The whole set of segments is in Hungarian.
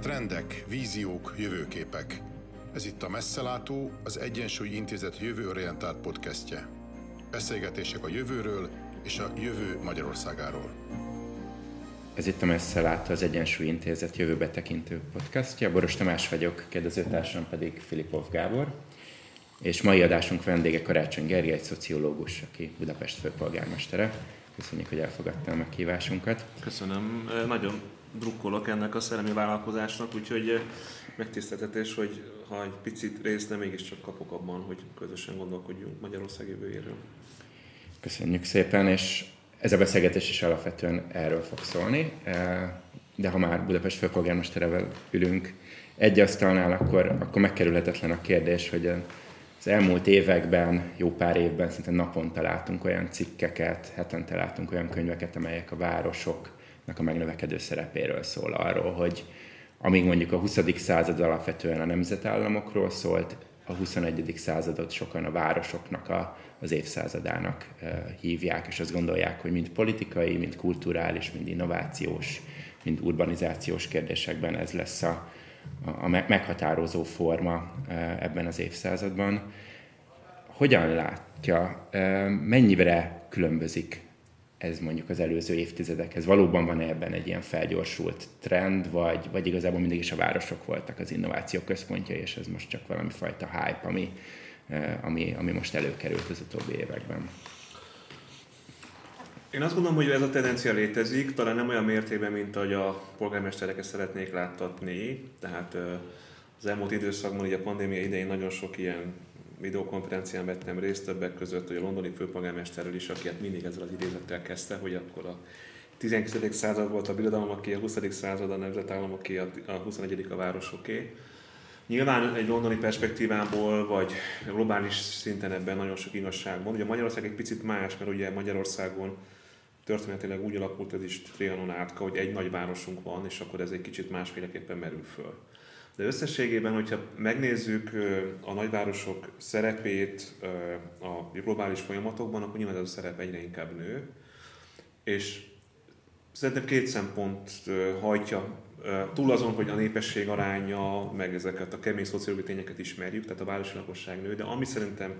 Trendek, víziók, jövőképek. Ez itt a Messzelátó, az Egyensúly Intézet jövőorientált podcastje. Beszélgetések a jövőről és a jövő Magyarországáról. Ez itt a Messzelátó, az Egyensúly Intézet jövőbe tekintő podcastja. Boros Tamás vagyok, kérdezőtársam pedig Filipov Gábor. És mai adásunk vendége Karácsony Gergely, egy szociológus, aki Budapest főpolgármestere. Köszönjük, hogy elfogadta a meghívásunkat. Köszönöm. Nagyon drukkolok ennek a szellemi vállalkozásnak, úgyhogy megtiszteltetés, hogy ha egy picit részt, de mégiscsak kapok abban, hogy közösen gondolkodjunk Magyarország jövőjéről. Köszönjük szépen, és ez a beszélgetés is alapvetően erről fog szólni, de ha már Budapest főpolgármesterevel ülünk egy asztalnál, akkor, akkor megkerülhetetlen a kérdés, hogy az elmúlt években, jó pár évben szinte naponta látunk olyan cikkeket, hetente látunk olyan könyveket, amelyek a városoknak a megnövekedő szerepéről szól arról, hogy amíg mondjuk a 20. század alapvetően a nemzetállamokról szólt, a 21. századot sokan a városoknak a, az évszázadának hívják, és azt gondolják, hogy mind politikai, mind kulturális, mind innovációs, mind urbanizációs kérdésekben ez lesz a, a meghatározó forma ebben az évszázadban. Hogyan látja, mennyire különbözik ez mondjuk az előző évtizedekhez? Valóban van ebben egy ilyen felgyorsult trend, vagy, vagy igazából mindig is a városok voltak az innováció központja, és ez most csak valami fajta hype, ami, e, ami, ami most előkerült az utóbbi években? Én azt gondolom, hogy ez a tendencia létezik, talán nem olyan mértékben, mint ahogy a polgármestereket szeretnék láttatni. Tehát az elmúlt időszakban, ugye a pandémia idején nagyon sok ilyen videokonferencián vettem részt többek között, a londoni főpolgármesterről is, aki hát mindig ezzel az idézettel kezdte, hogy akkor a 19. század volt a birodalom, aki a 20. század a nemzetállam, aki a 21. a városoké. Nyilván egy londoni perspektívából, vagy globális szinten ebben nagyon sok igazság van. Ugye Magyarország egy picit más, mert ugye Magyarországon történetileg úgy alakult ez is Trianon átka, hogy egy nagy városunk van, és akkor ez egy kicsit másféleképpen merül föl. De összességében, hogyha megnézzük a nagyvárosok szerepét a globális folyamatokban, akkor nyilván ez a szerep egyre inkább nő. És szerintem két szempont hajtja túl azon, hogy a népesség aránya, meg ezeket a kemény szociológiai tényeket ismerjük, tehát a városi lakosság nő, de ami szerintem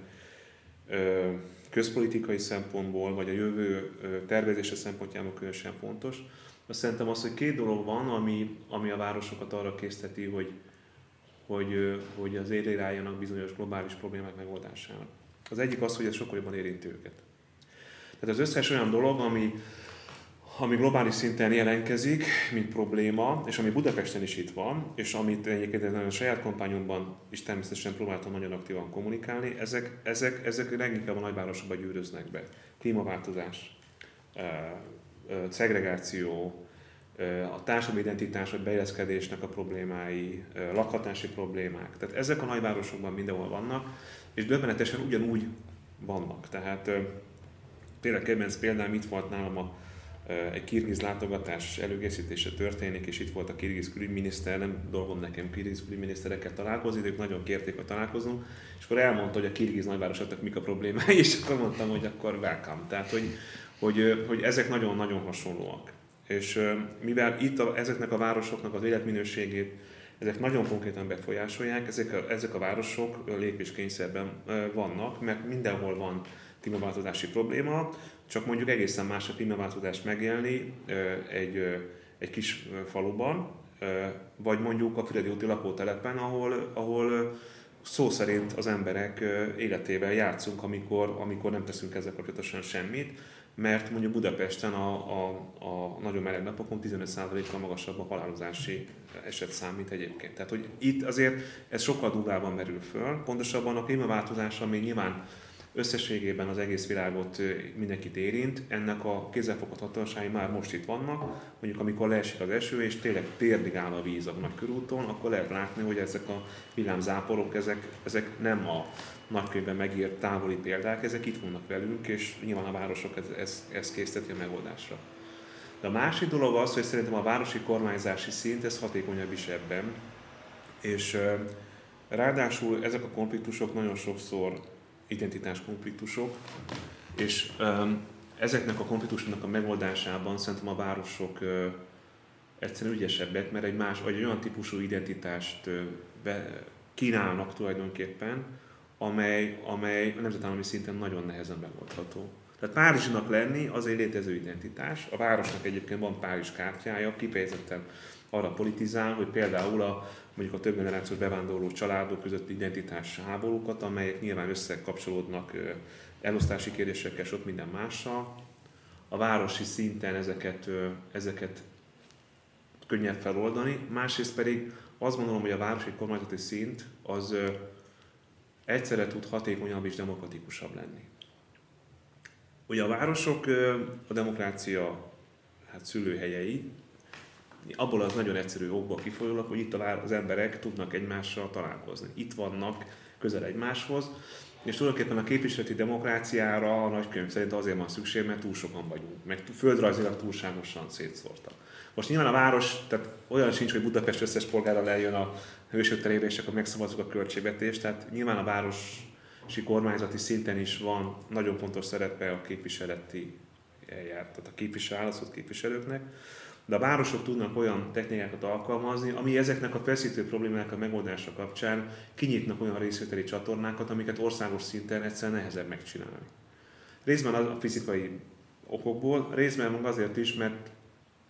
közpolitikai szempontból, vagy a jövő tervezése szempontjából különösen fontos, azt szerintem az, hogy két dolog van, ami, ami a városokat arra készteti, hogy, hogy, hogy az élére bizonyos globális problémák megoldásának. Az egyik az, hogy ez sokkal jobban érinti őket. Tehát az összes olyan dolog, ami, ami globális szinten jelentkezik, mint probléma, és ami Budapesten is itt van, és amit egyébként a saját kampányomban is természetesen próbáltam nagyon aktívan kommunikálni, ezek, ezek, ezek leginkább a nagyvárosokban gyűröznek be. Klímaváltozás, szegregáció, a társadalmi identitás vagy beilleszkedésnek a problémái, lakhatási problémák. Tehát ezek a nagyvárosokban mindenhol vannak, és döbbenetesen ugyanúgy vannak. Tehát például kedvenc példám itt volt nálam a, egy kirgiz látogatás előkészítése történik, és itt volt a kirgiz külügyminiszter, nem dolgom nekem kirgiz külügyminiszterekkel találkozni, de ők nagyon kérték, hogy találkozunk, és akkor elmondta, hogy a kirgiz nagyvárosoknak mik a problémái, és akkor mondtam, hogy akkor welcome. Tehát, hogy, hogy, hogy ezek nagyon-nagyon hasonlóak. És mivel itt a, ezeknek a városoknak az életminőségét ezek nagyon konkrétan befolyásolják, ezek a, ezek a városok lépéskényszerben vannak, mert mindenhol van klímaváltozási probléma, csak mondjuk egészen más a klímaváltozást megélni egy, egy kis faluban, vagy mondjuk a Füredi úti lakótelepen, ahol, ahol szó szerint az emberek életével játszunk, amikor, amikor nem teszünk ezzel kapcsolatosan semmit, mert mondjuk Budapesten a, a, a nagyon meleg napokon 15%-kal magasabb a halálozási esetszám, mint egyébként. Tehát, hogy itt azért ez sokkal durvábban merül föl. Pontosabban a klímaváltozás, ami nyilván összességében az egész világot mindenkit érint, ennek a kézzelfogható hatóságai már most itt vannak. Mondjuk amikor leesik az eső, és tényleg térdig áll a víz a nagy körúton, akkor lehet látni, hogy ezek a villámzáporok, ezek, ezek nem a nagykönyvben megírt távoli példák, ezek itt vannak velünk, és nyilván a városok ez, ez, ez készíteti a megoldásra. De a másik dolog az, hogy szerintem a városi kormányzási szint, ez hatékonyabb is ebben, és ráadásul ezek a konfliktusok nagyon sokszor identitás konfliktusok, és ezeknek a konfliktusoknak a megoldásában szerintem a városok egyszerűen ügyesebbek, mert egy más, vagy egy olyan típusú identitást kínálnak tulajdonképpen, amely, amely a nemzetállami szinten nagyon nehezen megoldható. Tehát Párizsinak lenni az egy létező identitás. A városnak egyébként van Párizs kártyája, kifejezetten arra politizál, hogy például a, mondjuk a több generációs bevándorló családok közötti identitás háborúkat, amelyek nyilván összekapcsolódnak elosztási kérdésekkel, sok minden mással. A városi szinten ezeket, ezeket könnyebb feloldani, másrészt pedig azt gondolom, hogy a városi kormányzati szint az egyszerre tud hatékonyabb és demokratikusabb lenni. Ugye a városok a demokrácia hát szülőhelyei, abból az nagyon egyszerű okból kifolyólag, hogy itt az emberek tudnak egymással találkozni. Itt vannak közel egymáshoz, és tulajdonképpen a képviseleti demokráciára a nagykönyv szerint azért van szükség, mert túl sokan vagyunk, meg földrajzilag túlságosan szétszórtak. Most nyilván a város, tehát olyan sincs, hogy Budapest összes polgára lejön a hősök terére, és akkor megszavazzuk a költségvetést, tehát nyilván a városi kormányzati szinten is van nagyon fontos szerepe a képviseleti eljárt, tehát a képviselő, képviselőknek, de a városok tudnak olyan technikákat alkalmazni, ami ezeknek a feszítő problémáknak a megoldása kapcsán kinyitnak olyan részvételi csatornákat, amiket országos szinten egyszerűen nehezebb megcsinálni. Részben a fizikai okokból, részben meg azért is, mert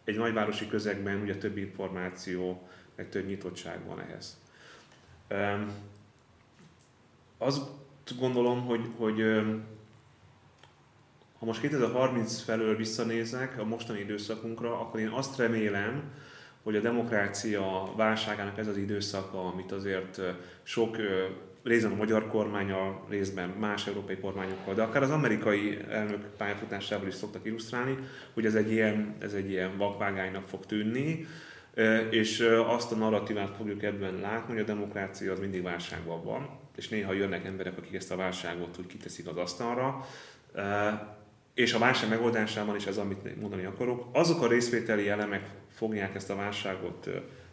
egy nagyvárosi közegben ugye több információ, meg több nyitottság van ehhez. Azt gondolom, hogy, hogy ha most 2030 felől visszanézek a mostani időszakunkra, akkor én azt remélem, hogy a demokrácia válságának ez az időszaka, amit azért sok részben a magyar kormánya, részben más európai kormányokkal, de akár az amerikai elnök pályafutásával is szoktak illusztrálni, hogy ez egy ilyen, ez egy ilyen vakvágánynak fog tűnni, és azt a narratívát fogjuk ebben látni, hogy a demokrácia az mindig válságban van, és néha jönnek emberek, akik ezt a válságot úgy kiteszik az asztalra, és a válság megoldásában is ez, amit mondani akarok, azok a részvételi elemek fogják ezt a válságot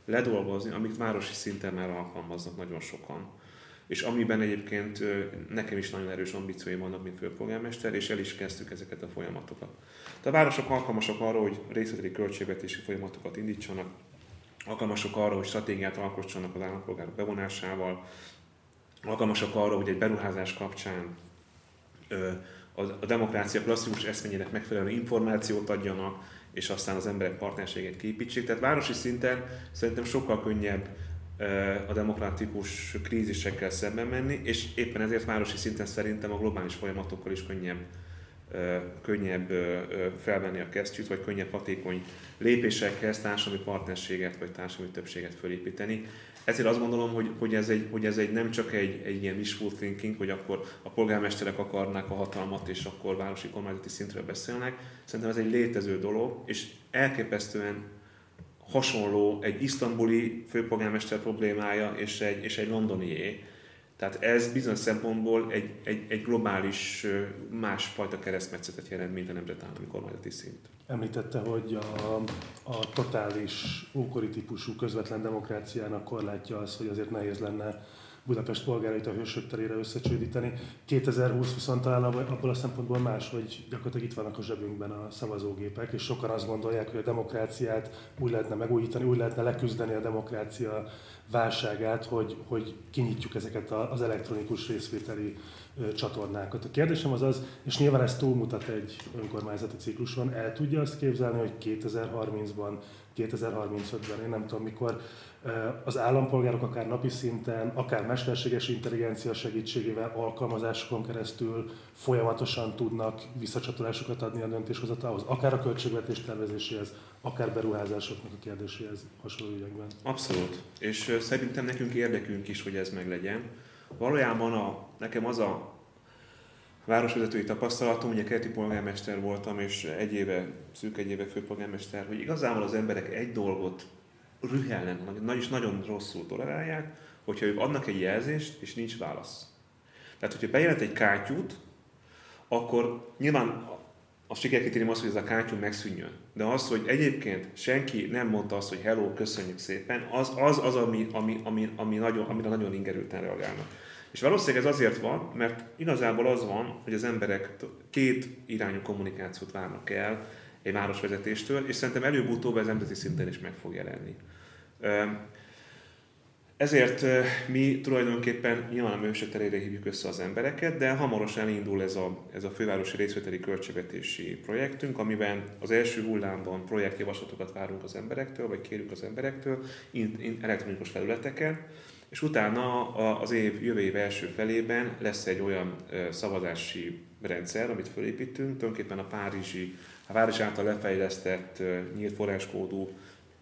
ledolgozni, amit városi szinten már alkalmaznak nagyon sokan. És amiben egyébként nekem is nagyon erős ambícióim vannak, mint főpolgármester, és el is kezdtük ezeket a folyamatokat. De a városok alkalmasak arra, hogy részleteli költségvetési folyamatokat indítsanak, alkalmasok arra, hogy stratégiát alkotsanak az állampolgárok bevonásával, alkalmasak arra, hogy egy beruházás kapcsán a demokrácia klasszikus eszményének megfelelő információt adjanak, és aztán az emberek partnerségét képítsék. Tehát városi szinten szerintem sokkal könnyebb a demokratikus krízisekkel szemben menni, és éppen ezért városi szinten szerintem a globális folyamatokkal is könnyebb, könnyebb felvenni a kesztyűt, vagy könnyebb hatékony lépésekhez társadalmi partnerséget vagy társadalmi többséget fölépíteni. Ezért azt gondolom, hogy, hogy, ez, egy, hogy ez egy nem csak egy, egy ilyen wishful thinking, hogy akkor a polgármesterek akarnák a hatalmat, és akkor városi kormányzati szintről beszélnek. Szerintem ez egy létező dolog, és elképesztően hasonló egy isztambuli főpolgármester problémája és egy, és egy londonié. Tehát ez bizonyos szempontból egy, egy, egy globális, másfajta keresztmetszetet jelent, mint a nemzetállami kormányzati szint. Említette, hogy a, a totális ókori típusú közvetlen demokráciának korlátja az, hogy azért nehéz lenne Budapest polgárait a hősök terére összecsődíteni. 2020 viszont talán abból a szempontból más, hogy gyakorlatilag itt vannak a zsebünkben a szavazógépek, és sokan azt gondolják, hogy a demokráciát úgy lehetne megújítani, úgy lehetne leküzdeni a demokrácia válságát, hogy, hogy kinyitjuk ezeket az elektronikus részvételi csatornákat. A kérdésem az az, és nyilván ez túlmutat egy önkormányzati cikluson, el tudja azt képzelni, hogy 2030-ban, 2035-ben, én nem tudom mikor, az állampolgárok akár napi szinten, akár mesterséges intelligencia segítségével, alkalmazásokon keresztül folyamatosan tudnak visszacsatolásokat adni a döntéshozatalhoz, akár a költségvetés tervezéséhez, akár beruházásoknak a kérdéséhez hasonló ügyekben. Abszolút. És szerintem nekünk érdekünk is, hogy ez meglegyen. Valójában a, nekem az a városvezetői tapasztalatom, ugye kerti polgármester voltam, és egy éve, szűk egy éve főpolgármester, hogy igazából az emberek egy dolgot rühellen, nagy, és nagyon rosszul tolerálják, hogyha ők adnak egy jelzést, és nincs válasz. Tehát, hogyha bejelent egy kátyút, akkor nyilván a sikerkritérium az, hogy ez a kátyú megszűnjön. De az, hogy egyébként senki nem mondta azt, hogy hello, köszönjük szépen, az az, az ami, ami, ami, ami nagyon, amire nagyon ingerülten reagálnak. És valószínűleg ez azért van, mert igazából az van, hogy az emberek két irányú kommunikációt várnak el egy városvezetéstől, és szerintem előbb-utóbb ez nemzeti szinten is meg fog jelenni. Ezért mi tulajdonképpen nyilván a műsor terére hívjuk össze az embereket, de hamarosan elindul ez a, ez a fővárosi részvételi költségvetési projektünk, amiben az első hullámban projektjavaslatokat várunk az emberektől, vagy kérünk az emberektől in, in, elektronikus felületeken, és utána az év, jövő év első felében lesz egy olyan szavazási rendszer, amit fölépítünk, tulajdonképpen a Párizsi, a Város által lefejlesztett nyílt forráskódú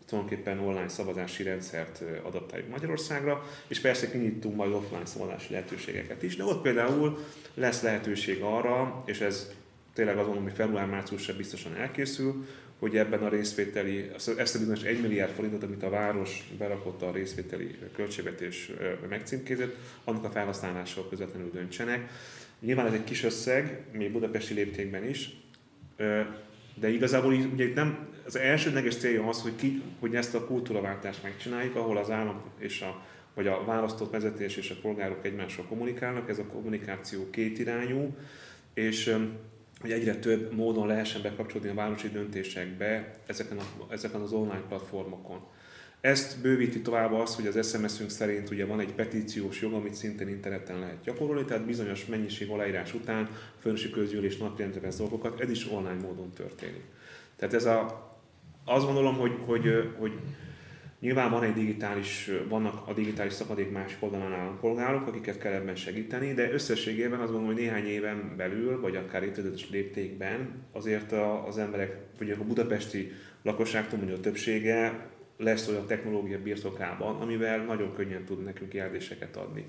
tulajdonképpen online szavazási rendszert adaptáljuk Magyarországra, és persze kinyitunk majd offline szavazási lehetőségeket is, de ott például lesz lehetőség arra, és ez tényleg azon, hogy február-márciusra biztosan elkészül, hogy ebben a részvételi, ezt a bizonyos 1 milliárd forintot, amit a város berakott a részvételi költségvetés megcímkézett, annak a felhasználásával közvetlenül döntsenek. Nyilván ez egy kis összeg, még budapesti léptékben is, de igazából ugye itt nem, az elsődleges célja az, hogy, ki, hogy ezt a kultúraváltást megcsináljuk, ahol az állam és a, vagy a választott vezetés és a polgárok egymással kommunikálnak, ez a kommunikáció kétirányú, és hogy egyre több módon lehessen bekapcsolódni a városi döntésekbe ezeken, a, ezeken az online platformokon. Ezt bővíti tovább az, hogy az SMS-ünk szerint ugye van egy petíciós jog, amit szintén interneten lehet gyakorolni, tehát bizonyos mennyiség aláírás után a főnösi közgyűlés napirendre vesz dolgokat, ez is online módon történik. Tehát ez a, azt gondolom, hogy, hogy, hogy Nyilván van egy digitális, vannak a digitális szakadék másik oldalán állampolgárok, akiket kell ebben segíteni, de összességében azt gondolom, hogy néhány éven belül, vagy akár évtizedes léptékben azért az emberek, vagy a budapesti lakosság a többsége lesz olyan technológia birtokában, amivel nagyon könnyen tud nekünk jelzéseket adni.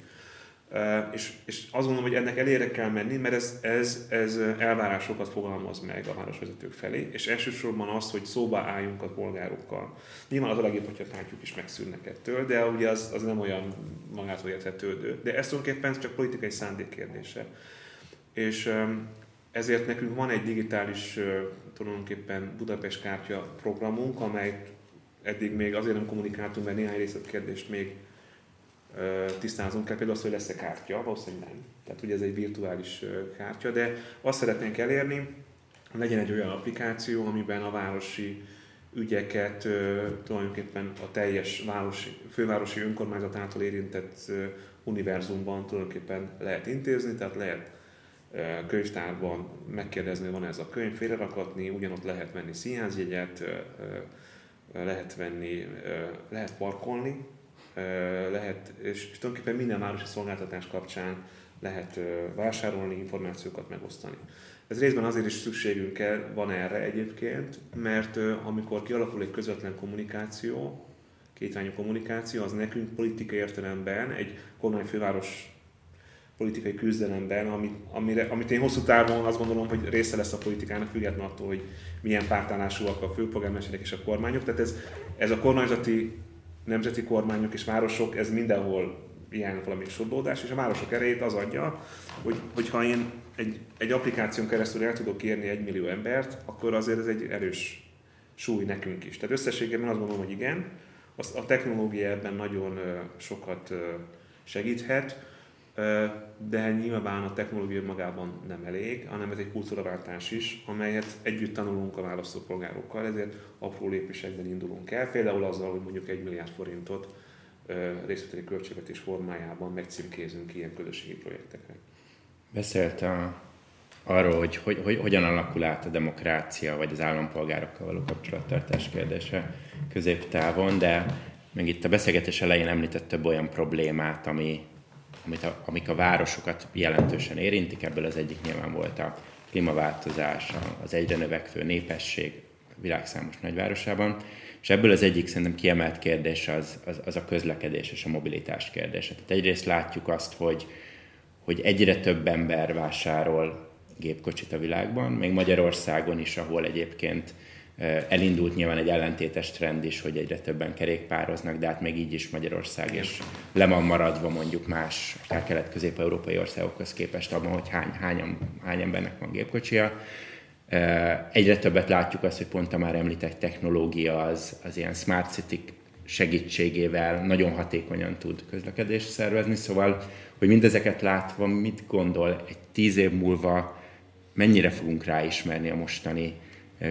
És, és azt gondolom, hogy ennek elére kell menni, mert ez, ez, ez elvárásokat fogalmaz meg a városvezetők felé, és elsősorban az, hogy szóba álljunk a polgárokkal. Nyilván az a legjobb, hogyha kártyuk is megszűnnek ettől, de ugye az, az nem olyan magától érthetődő. De ez tulajdonképpen csak politikai szándék kérdése. És ezért nekünk van egy digitális tulajdonképpen Budapest kártya programunk, amely eddig még azért nem kommunikáltunk, mert néhány részletkérdést még tisztázunk kell, például az, hogy lesz-e kártya, valószínűleg nem. Tehát ugye ez egy virtuális kártya, de azt szeretnénk elérni, hogy legyen egy olyan applikáció, amiben a városi ügyeket tulajdonképpen a teljes városi, fővárosi önkormányzat által érintett univerzumban tulajdonképpen lehet intézni, tehát lehet könyvtárban megkérdezni, van ez a könyv, félrerakatni, ugyanott lehet venni színházjegyet, lehet venni, lehet parkolni, lehet, és tulajdonképpen minden városi szolgáltatás kapcsán lehet vásárolni, információkat megosztani. Ez részben azért is szükségünk van erre egyébként, mert amikor kialakul egy közvetlen kommunikáció, kétrányú kommunikáció, az nekünk politikai értelemben egy kormányfőváros politikai küzdelemben, amit, amire, amit én hosszú távon azt gondolom, hogy része lesz a politikának, függetlenül attól, hogy milyen pártállásúak a főpolgármesterek és a kormányok. Tehát ez, ez a kormányzati nemzeti kormányok és városok, ez mindenhol ilyen valami sodlódás, és a városok erejét az adja, hogy, hogyha én egy, egy applikáción keresztül el tudok érni egy millió embert, akkor azért ez egy erős súly nekünk is. Tehát összességében azt gondolom, hogy igen, a technológia ebben nagyon sokat segíthet, de nyilván a technológia magában nem elég, hanem ez egy kultúraváltás is, amelyet együtt tanulunk a választópolgárokkal, ezért apró lépésekben indulunk el, például azzal, hogy mondjuk egy milliárd forintot részleteli költségvetés formájában megcímkézünk ilyen közösségi projektekre. Beszélt a, arról, hogy, hogy, hogy hogyan alakul át a demokrácia, vagy az állampolgárokkal való kapcsolattartás kérdése középtávon, de még itt a beszélgetés elején említett több olyan problémát, ami, amit a, amik a városokat jelentősen érintik, ebből az egyik nyilván volt a klímaváltozás, az egyre növekvő népesség világszámos nagyvárosában, és ebből az egyik szerintem kiemelt kérdés az, az, az a közlekedés és a mobilitás kérdése. Tehát egyrészt látjuk azt, hogy, hogy egyre több ember vásárol gépkocsit a világban, még Magyarországon is, ahol egyébként Elindult nyilván egy ellentétes trend is, hogy egyre többen kerékpároznak, de hát még így is Magyarország és le van maradva mondjuk más, akár kelet-közép-európai országokhoz képest abban, hogy hány, hány, hány embernek van gépkocsia. Egyre többet látjuk azt, hogy pont a már említett technológia az, az ilyen smart city segítségével nagyon hatékonyan tud közlekedést szervezni, szóval, hogy mindezeket látva, mit gondol egy tíz év múlva, mennyire fogunk ráismerni a mostani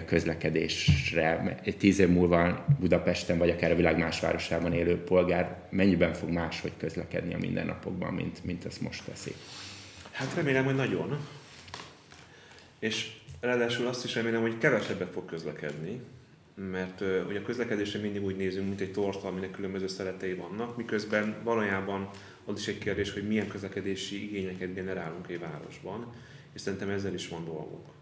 közlekedésre. Tíz év múlva Budapesten, vagy akár a világ más városában élő polgár mennyiben fog máshogy közlekedni a mindennapokban, mint, mint ezt most teszi? Hát remélem, hogy nagyon. És ráadásul azt is remélem, hogy kevesebbet fog közlekedni, mert ugye a közlekedésre mindig úgy nézünk, mint egy torta, aminek különböző szeretei vannak, miközben valójában az is egy kérdés, hogy milyen közlekedési igényeket generálunk egy városban, és szerintem ezzel is van dolgunk.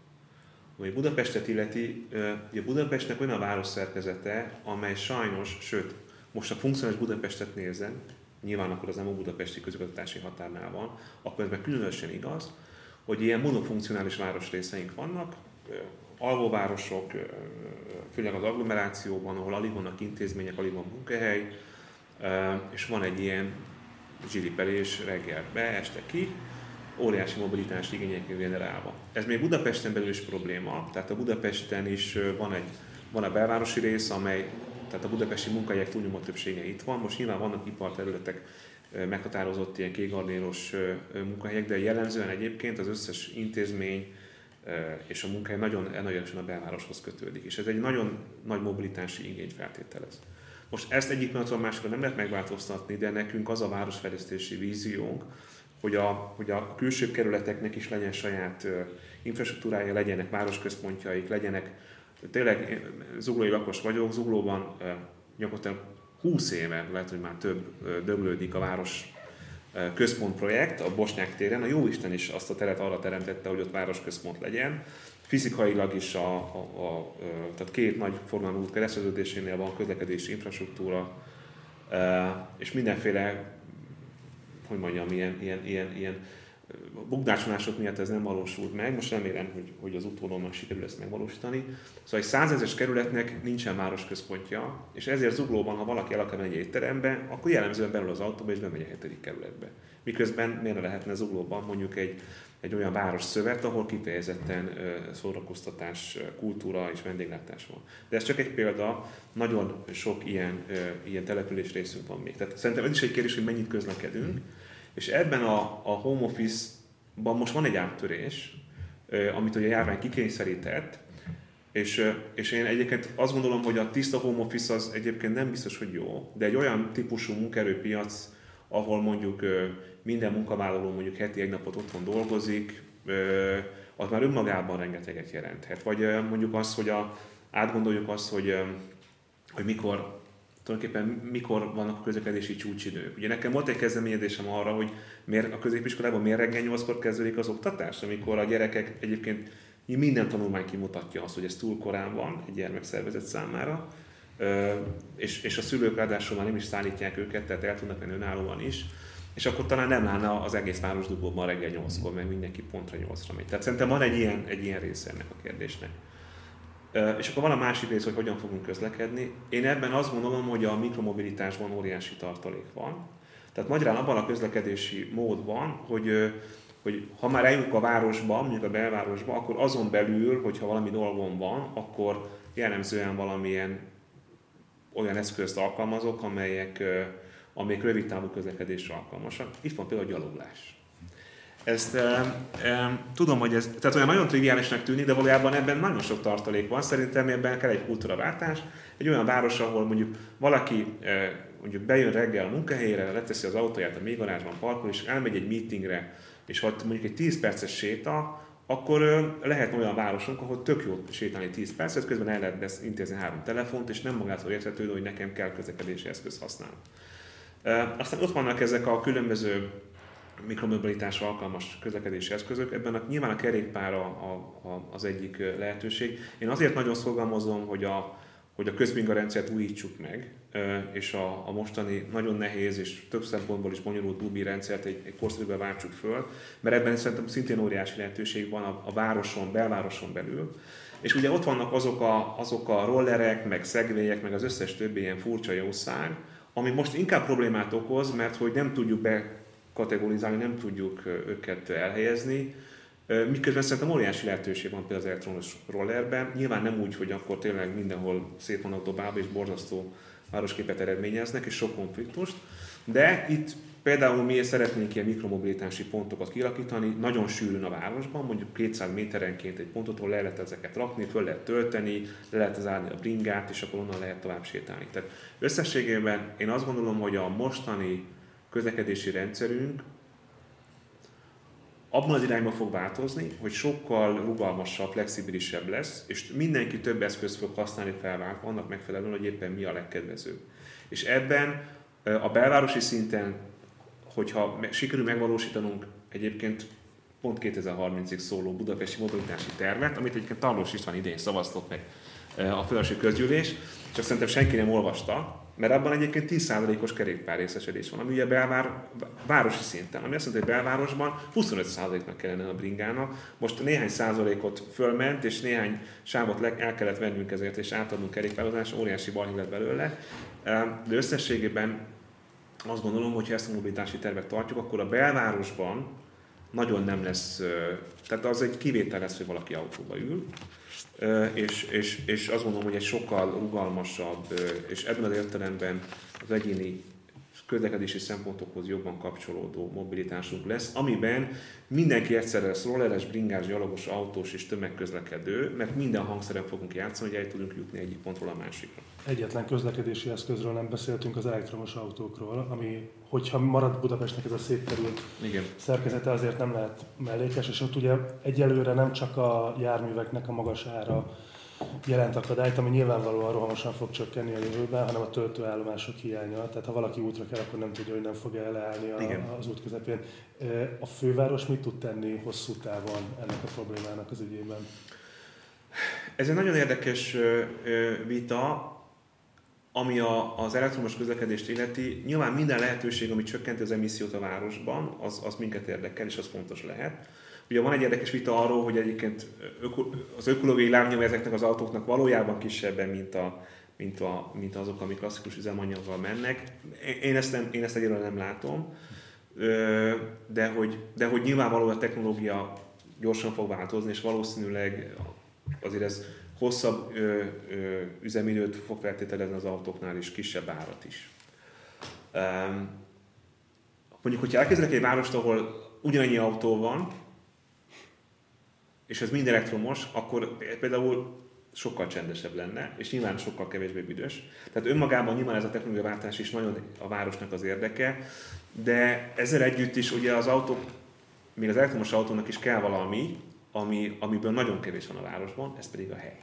Ami Budapestet illeti, ugye Budapestnek olyan a város szerkezete, amely sajnos, sőt, most a funkcionális Budapestet nézem, nyilván akkor az nem a budapesti közigazgatási határnál van, akkor ez meg különösen igaz, hogy ilyen monofunkcionális városrészeink vannak, alvóvárosok, főleg az agglomerációban, ahol alig vannak intézmények, alig van munkahely, és van egy ilyen zsilipelés reggel be, este ki, óriási mobilitás igényekkel generálva. Ez még Budapesten belül is probléma, tehát a Budapesten is van egy van a belvárosi rész, amely, tehát a budapesti munkahelyek túlnyomó többsége itt van. Most nyilván vannak iparterületek, meghatározott ilyen kékgardéros munkahelyek, de jellemzően egyébként az összes intézmény és a munkahely nagyon, nagyon a belvároshoz kötődik. És ez egy nagyon nagy mobilitási igényt feltételez. Most ezt egyik pillanatról másikra nem lehet megváltoztatni, de nekünk az a városfejlesztési víziónk, hogy a, hogy a külső kerületeknek is legyen saját infrastruktúrája, legyenek városközpontjaik, legyenek, tényleg zuglói lakos vagyok, zuglóban gyakorlatilag 20 éve, lehet, hogy már több döglődik a város központprojekt a Bosnyák téren. A Jóisten is azt a teret arra teremtette, hogy ott városközpont legyen. Fizikailag is a, a, a tehát két nagy forgalmú út kereszteződésénél van közlekedési infrastruktúra, és mindenféle hogy mondjam, ilyen, ilyen, ilyen, ilyen bukdácsolások miatt ez nem valósult meg, most remélem, hogy, hogy az utódomnak sikerül ezt megvalósítani. Szóval egy százezes kerületnek nincsen városközpontja, és ezért zuglóban, ha valaki el akar menni egy étterembe, akkor jellemzően belül az autóba és bemegy a hetedik kerületbe. Miközben miért lehetne zuglóban mondjuk egy, egy olyan város szövet, ahol kifejezetten szórakoztatás, kultúra és vendéglátás van. De ez csak egy példa, nagyon sok ilyen, ilyen település részünk van még. Tehát szerintem ez is egy kérdés, hogy mennyit közlekedünk, és ebben a, a home office-ban most van egy áttörés, amit ugye a járvány kikényszerített, és, és én egyébként azt gondolom, hogy a tiszta home office az egyébként nem biztos, hogy jó, de egy olyan típusú munkerőpiac, ahol mondjuk minden munkavállaló mondjuk heti egy napot otthon dolgozik, az már önmagában rengeteget jelenthet. Vagy mondjuk az, hogy a, átgondoljuk azt, hogy, hogy mikor tulajdonképpen mikor vannak a közlekedési csúcsidők. Ugye nekem volt egy kezdeményezésem arra, hogy miért a középiskolában miért reggel 8 kezdődik az oktatás, amikor a gyerekek egyébként minden tanulmány kimutatja azt, hogy ez túl korán van egy gyermekszervezet számára, és, és a szülők ráadásul már nem is szállítják őket, tehát el tudnak menni önállóan is, és akkor talán nem állna az egész város dugóban reggel 8-kor, meg mindenki pontra 8-ra megy. Tehát szerintem van egy ilyen, egy ilyen része ennek a kérdésnek. És akkor van a másik rész, hogy hogyan fogunk közlekedni. Én ebben azt gondolom, hogy a mikromobilitásban óriási tartalék van. Tehát magyarán abban a közlekedési mód van, hogy, hogy ha már eljutunk a városba, mondjuk a belvárosba, akkor azon belül, hogyha valami dolgom van, akkor jellemzően valamilyen olyan eszközt alkalmazok, amelyek, amelyek rövid távú közlekedésre alkalmasak. Itt van például a gyaloglás. Ezt e, e, tudom, hogy ez tehát olyan nagyon triviálisnak tűnik, de valójában ebben nagyon sok tartalék van. Szerintem ebben kell egy kultúraváltás. Egy olyan város, ahol mondjuk valaki e, mondjuk bejön reggel a munkahelyére, leteszi az autóját a mélygarázsban, parkol, és elmegy egy meetingre, és ha mondjuk egy 10 perces séta, akkor lehet olyan városunk, ahol tök jó sétálni 10 percet, közben el lehet intézni három telefont, és nem magától érthetődő, hogy nekem kell közlekedési eszköz használni. Aztán ott vannak ezek a különböző mikromobilitásra alkalmas közlekedési eszközök. Ebben a, nyilván a kerékpár a, a, az egyik lehetőség. Én azért nagyon szorgalmazom, hogy a, hogy a közmingarendszert újítsuk meg, és a, a mostani nagyon nehéz és több szempontból is bonyolult Dubi rendszert egy, egy korszerűbe váltsuk föl, mert ebben szerintem szintén óriási lehetőség van a, a városon, belvároson belül. És ugye ott vannak azok a, azok a rollerek, meg szegvélyek, meg az összes többi ilyen furcsa jószág, ami most inkább problémát okoz, mert hogy nem tudjuk be kategorizálni, nem tudjuk őket elhelyezni, Miközben szerintem óriási lehetőség van például az elektronos rollerben. Nyilván nem úgy, hogy akkor tényleg mindenhol szét vannak dobálva és borzasztó városképet eredményeznek, és sok konfliktust, de itt Például mi szeretnénk ilyen mikromobilitási pontokat kialakítani, nagyon sűrűn a városban, mondjuk 200 méterenként egy pontot, ahol le lehet ezeket rakni, föl lehet tölteni, le lehet zárni a bringát, és akkor onnan lehet tovább sétálni. Tehát összességében én azt gondolom, hogy a mostani közlekedési rendszerünk abban az irányba fog változni, hogy sokkal rugalmasabb, flexibilisebb lesz, és mindenki több eszközt fog használni felváltva annak megfelelően, hogy éppen mi a legkedvezőbb. És ebben a belvárosi szinten, hogyha sikerül megvalósítanunk egyébként pont 2030-ig szóló budapesti mobilitási tervet, amit egyébként Tarlós István idén szavaztott meg a felső közgyűlés, csak szerintem senki nem olvasta, mert abban egyébként 10%-os kerékpár részesedés van, ami ugye belvár, városi szinten, ami azt mondja, hogy belvárosban 25%-nak kellene a bringának. Most néhány százalékot fölment, és néhány sávot el kellett vennünk ezért, és átadnunk kerékpározás, óriási balhé lett belőle. De összességében azt gondolom, hogy ha ezt a mobilitási tervet tartjuk, akkor a belvárosban nagyon nem lesz, tehát az egy kivétel lesz, hogy valaki autóba ül, és, és, és azt gondolom, hogy egy sokkal rugalmasabb, és ebben az értelemben az egyéni közlekedési szempontokhoz jobban kapcsolódó mobilitásunk lesz, amiben mindenki egyszerre lesz rolleres, bringás, gyalogos, autós és tömegközlekedő, mert minden hangszeren fogunk játszani, hogy el tudunk jutni egyik pontról a másikra. Egyetlen közlekedési eszközről nem beszéltünk, az elektromos autókról, ami, hogyha marad Budapestnek ez a szép terült Igen. szerkezete, azért nem lehet mellékes, és ott ugye egyelőre nem csak a járműveknek a magas ára, jelent akadályt, ami nyilvánvalóan rohamosan fog csökkenni a jövőben, hanem a töltőállomások hiánya. Tehát ha valaki útra kell, akkor nem tudja, hogy nem fogja leállni a, az út közepén. A főváros mit tud tenni hosszú távon ennek a problémának az ügyében? Ez egy nagyon érdekes vita, ami a, az elektromos közlekedést illeti. Nyilván minden lehetőség, ami csökkenti az emissziót a városban, az, az minket érdekel, és az fontos lehet. Ugye van egy érdekes vita arról, hogy egyébként az ökológiai lábnyom ezeknek az autóknak valójában kisebben, mint, a, mint, a, mint azok, amik klasszikus üzemanyaggal mennek. Én ezt, nem, én ezt egyelőre nem látom, de hogy, de hogy nyilvánvalóan a technológia gyorsan fog változni, és valószínűleg azért ez hosszabb ö, ö, üzemidőt fog feltételezni az autóknál, és kisebb árat is. Um, mondjuk, hogyha elkezdek egy várost, ahol ugyanannyi autó van, és ez mind elektromos, akkor például sokkal csendesebb lenne, és nyilván sokkal kevésbé büdös. Tehát önmagában nyilván ez a technológiaváltás is nagyon a városnak az érdeke, de ezzel együtt is ugye az autók, még az elektromos autónak is kell valami, ami, amiből nagyon kevés van a városban, ez pedig a hely.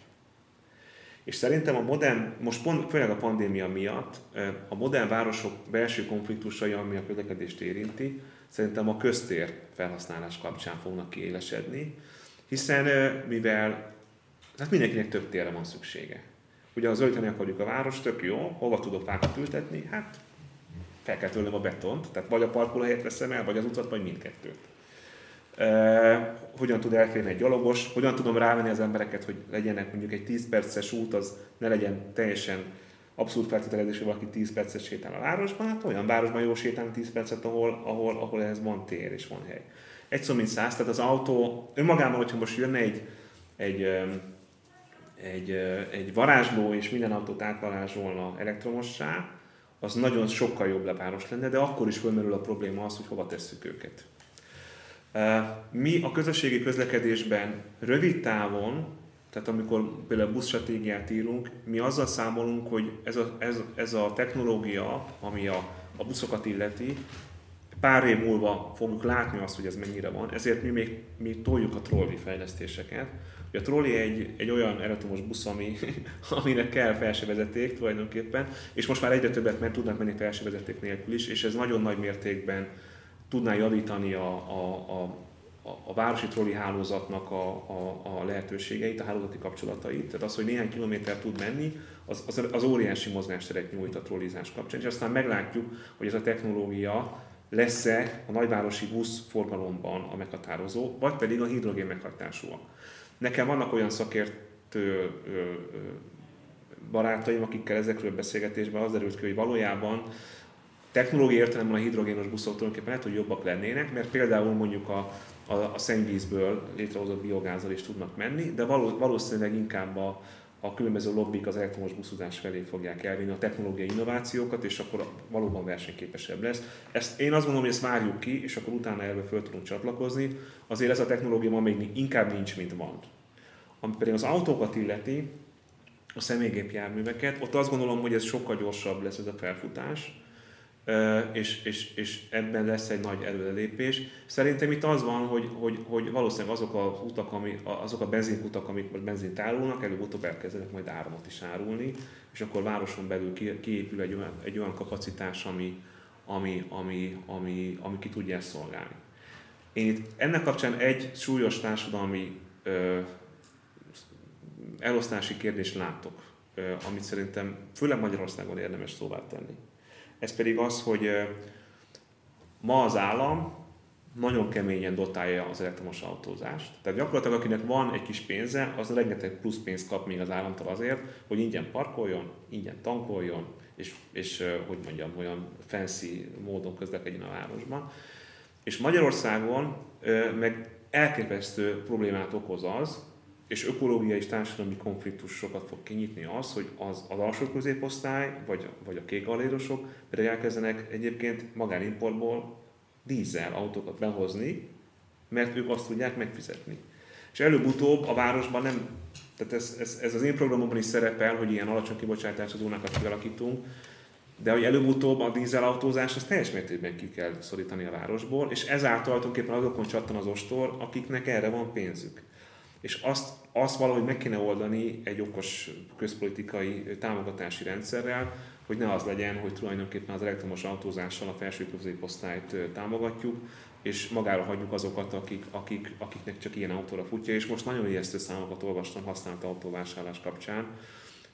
És szerintem a modern, most pont, főleg a pandémia miatt, a modern városok belső konfliktusai, ami a közlekedést érinti, szerintem a köztér felhasználás kapcsán fognak kiélesedni, hiszen mivel hát mindenkinek több térre van szüksége. Ugye ha zöldíteni akarjuk a város, tök jó, hova tudok fákat ültetni? Hát fel kell tőlem a betont, tehát vagy a parkolóhelyet veszem el, vagy az utat, vagy mindkettőt. E, hogyan tud elférni egy gyalogos, hogyan tudom rávenni az embereket, hogy legyenek mondjuk egy 10 perces út, az ne legyen teljesen abszolút feltételezés, hogy valaki 10 percet sétál a városban, hát olyan városban jó sétálni 10 percet, ahol, ahol, ahol ez van tér és van hely egy szó mint száz, tehát az autó önmagában, hogyha most jönne egy, egy, egy, egy varázsló, és minden autót átvarázsolna elektromossá, az nagyon sokkal jobb lepáros lenne, de akkor is fölmerül a probléma az, hogy hova tesszük őket. Mi a közösségi közlekedésben rövid távon, tehát amikor például buszstratégiát írunk, mi azzal számolunk, hogy ez a, ez, ez a technológia, ami a, a buszokat illeti, pár év múlva fogjuk látni azt, hogy ez mennyire van, ezért mi még mi toljuk a trolli fejlesztéseket. Ugye a trolli egy, egy olyan elektromos busz, ami, aminek kell felsővezeték tulajdonképpen, és most már egyre többet mert tudnak menni felsővezeték nélkül is, és ez nagyon nagy mértékben tudná javítani a, a, a, a városi trolli hálózatnak a, a, a lehetőségeit, a hálózati kapcsolatait. Tehát az, hogy néhány kilométer tud menni, az, az, az óriási mozgásteret nyújt a trollizás kapcsán. És aztán meglátjuk, hogy ez a technológia lesz-e a nagyvárosi busz forgalomban a meghatározó, vagy pedig a hidrogén meghatásúak. Nekem vannak olyan szakértő barátaim, akikkel ezekről beszélgetésben az derült ki, hogy valójában technológiai értelemben a hidrogénos buszok tulajdonképpen lehet, hogy jobbak lennének, mert például mondjuk a, a, a szennyvízből létrehozott biogázzal is tudnak menni, de való, valószínűleg inkább a, a különböző lobbik az elektromos buszozás felé fogják elvinni a technológiai innovációkat, és akkor valóban versenyképesebb lesz. Ezt, én azt gondolom, hogy ezt várjuk ki, és akkor utána erről föl tudunk csatlakozni. Azért ez a technológia ma még inkább nincs, mint van. Ami pedig az autókat illeti, a személygépjárműveket, ott azt gondolom, hogy ez sokkal gyorsabb lesz ez a felfutás, és, és, és ebben lesz egy nagy előrelépés. Szerintem itt az van, hogy, hogy, hogy valószínűleg azok a utak, ami, azok a benzinkutak, amik most benzint árulnak, előbb-utóbb elkezdenek majd áramot is árulni, és akkor városon belül kiépül egy olyan, egy olyan kapacitás, ami, ami, ami, ami, ami ki tudja ezt szolgálni. Én itt ennek kapcsán egy súlyos társadalmi ö, elosztási kérdést látok, ö, amit szerintem főleg Magyarországon érdemes szóvá tenni ez pedig az, hogy ma az állam nagyon keményen dotálja az elektromos autózást. Tehát gyakorlatilag akinek van egy kis pénze, az rengeteg plusz pénzt kap még az államtól azért, hogy ingyen parkoljon, ingyen tankoljon, és, és hogy mondjam, olyan fancy módon közlekedjen a városban. És Magyarországon meg elképesztő problémát okoz az, és ökológiai és társadalmi konfliktusokat fog kinyitni az, hogy az, az alsó középosztály, vagy, vagy a kék galérosok pedig elkezdenek egyébként magánimportból dízel autókat behozni, mert ők azt tudják megfizetni. És előbb-utóbb a városban nem, tehát ez, ez, ez az én programomban is szerepel, hogy ilyen alacsony kibocsátású zónákat kialakítunk, de hogy előbb-utóbb a dízelautózás azt teljes mértékben ki kell szorítani a városból, és ezáltal tulajdonképpen azokon csattan az ostor, akiknek erre van pénzük. És azt azt valahogy meg kéne oldani egy okos közpolitikai támogatási rendszerrel, hogy ne az legyen, hogy tulajdonképpen az elektromos autózással a felső középosztályt támogatjuk, és magára hagyjuk azokat, akik, akik, akiknek csak ilyen autóra futja, és most nagyon ijesztő számokat olvastam használt autóvásárlás kapcsán,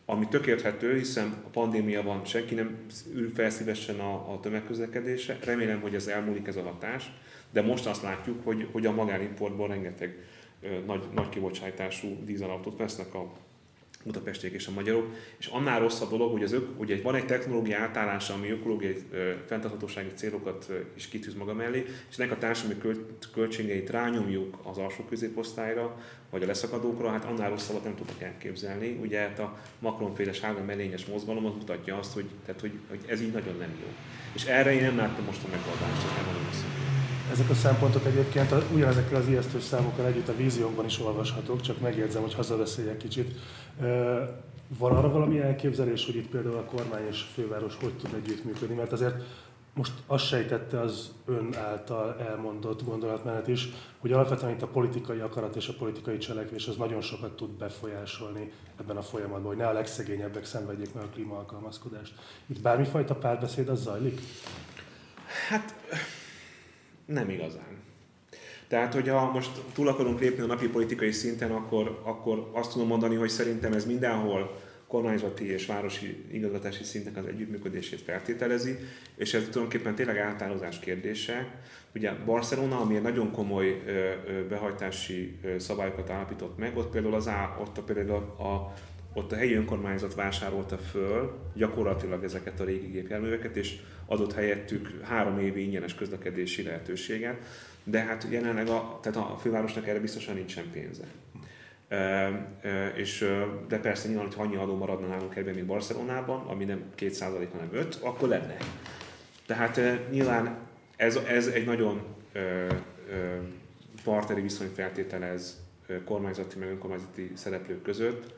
ami tökélethető, hiszen a pandémia van, senki nem ül fel szívesen a, a tömegközlekedésre. Remélem, hogy ez elmúlik ez a hatás, de most azt látjuk, hogy, hogy a magánimportból rengeteg nagy, nagy kibocsátású dízelautót vesznek a budapestiek és a magyarok, és annál rosszabb dolog, hogy, az ök, hogy van egy technológia átállása, ami ökológiai fenntarthatósági célokat is kitűz maga mellé, és ennek a társadalmi költségeit rányomjuk az alsó középosztályra, vagy a leszakadókra, hát annál rosszabbat nem tudok elképzelni. Ugye hát a Macron-féle sárga mellényes mozgalom az mutatja azt, hogy, tehát, hogy, hogy ez így nagyon nem jó. És erre én nem láttam most a megoldást, ez nem van ezek a szempontok egyébként ugyanezekkel az ijesztő számokkal együtt a víziónkban is olvashatók, csak megjegyzem, hogy hazabeszéljek kicsit. Van arra valami elképzelés, hogy itt például a kormány és a főváros hogy tud együttműködni? Mert azért most azt sejtette az ön által elmondott gondolatmenet is, hogy alapvetően itt a politikai akarat és a politikai cselekvés az nagyon sokat tud befolyásolni ebben a folyamatban, hogy ne a legszegényebbek szenvedjék meg a klímaalkalmazkodást. Itt bármifajta párbeszéd az zajlik? Hát nem igazán. Tehát, hogyha most túl akarunk lépni a napi politikai szinten, akkor, akkor azt tudom mondani, hogy szerintem ez mindenhol kormányzati és városi igazgatási szintnek az együttműködését feltételezi, és ez tulajdonképpen tényleg átállozás kérdése. Ugye Barcelona, ami egy nagyon komoly behajtási szabályokat állapított meg, ott például, az á, ott például a, a ott a helyi önkormányzat vásárolta föl gyakorlatilag ezeket a régi gépjárműveket, és adott helyettük három évi ingyenes közlekedési lehetőséget, de hát jelenleg a, tehát a fővárosnak erre biztosan nincsen pénze. E, e, és, de persze nyilván, ha annyi adó maradna nálunk ebben, mint Barcelonában, ami nem 2% hanem 5, akkor lenne. Tehát e, nyilván ez, ez egy nagyon e, e, partneri viszony feltételez kormányzati meg önkormányzati szereplők között,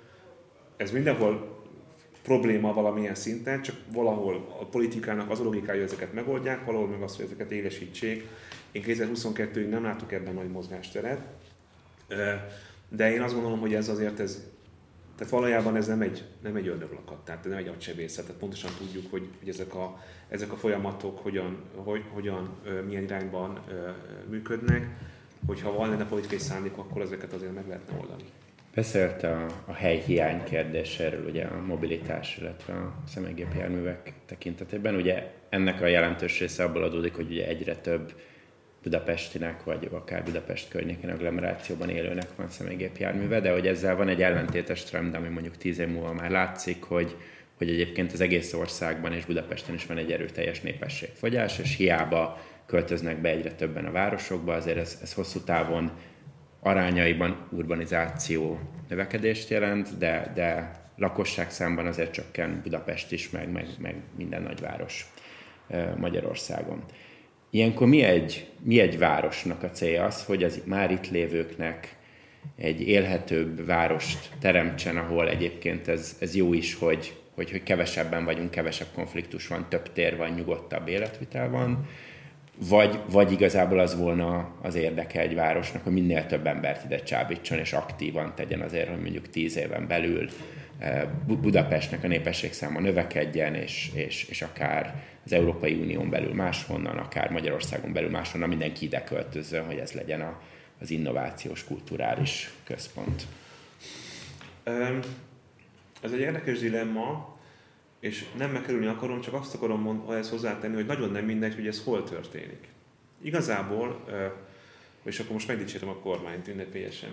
ez mindenhol probléma valamilyen szinten, csak valahol a politikának az a logikája, hogy ezeket megoldják, valahol meg az, hogy ezeket élesítsék. Én 2022-ig nem látok ebben nagy mozgásteret, de én azt gondolom, hogy ez azért ez, tehát valójában ez nem egy, nem egy ördöglakat, tehát nem egy agysebészet, tehát pontosan tudjuk, hogy, hogy ezek, a, ezek a folyamatok hogyan, hogy, hogyan milyen irányban működnek, hogyha van lenne politikai szándék, akkor ezeket azért meg lehetne oldani. Beszélt a, a helyhiány kérdéséről, ugye a mobilitás, illetve a személygépjárművek tekintetében. Ugye ennek a jelentős része abból adódik, hogy ugye egyre több Budapestinek, vagy akár Budapest környékén agglomerációban élőnek van személygépjárműve, de hogy ezzel van egy ellentétes trend, ami mondjuk tíz év múlva már látszik, hogy, hogy egyébként az egész országban és Budapesten is van egy erőteljes népességfogyás, és hiába költöznek be egyre többen a városokba, azért ez, ez hosszú távon arányaiban urbanizáció növekedést jelent, de, de lakosság számban azért csökken Budapest is, meg, meg, meg minden nagyváros Magyarországon. Ilyenkor mi egy, mi egy városnak a célja az, hogy az már itt lévőknek egy élhetőbb várost teremtsen, ahol egyébként ez, ez jó is, hogy, hogy, hogy kevesebben vagyunk, kevesebb konfliktus van, több tér van, nyugodtabb életvitel van, vagy, vagy igazából az volna az érdeke egy városnak, hogy minél több embert ide csábítson, és aktívan tegyen azért, hogy mondjuk tíz éven belül eh, Budapestnek a népesség száma növekedjen, és, és, és akár az Európai Unión belül máshonnan, akár Magyarországon belül máshonnan mindenki ide költözön, hogy ez legyen a, az innovációs kulturális központ. Ez egy érdekes dilemma, és nem megkerülni akarom, csak azt akarom mond, ehhez hozzátenni, hogy nagyon nem mindegy, hogy ez hol történik. Igazából, és akkor most megdicsérem a kormányt ünnepélyesen.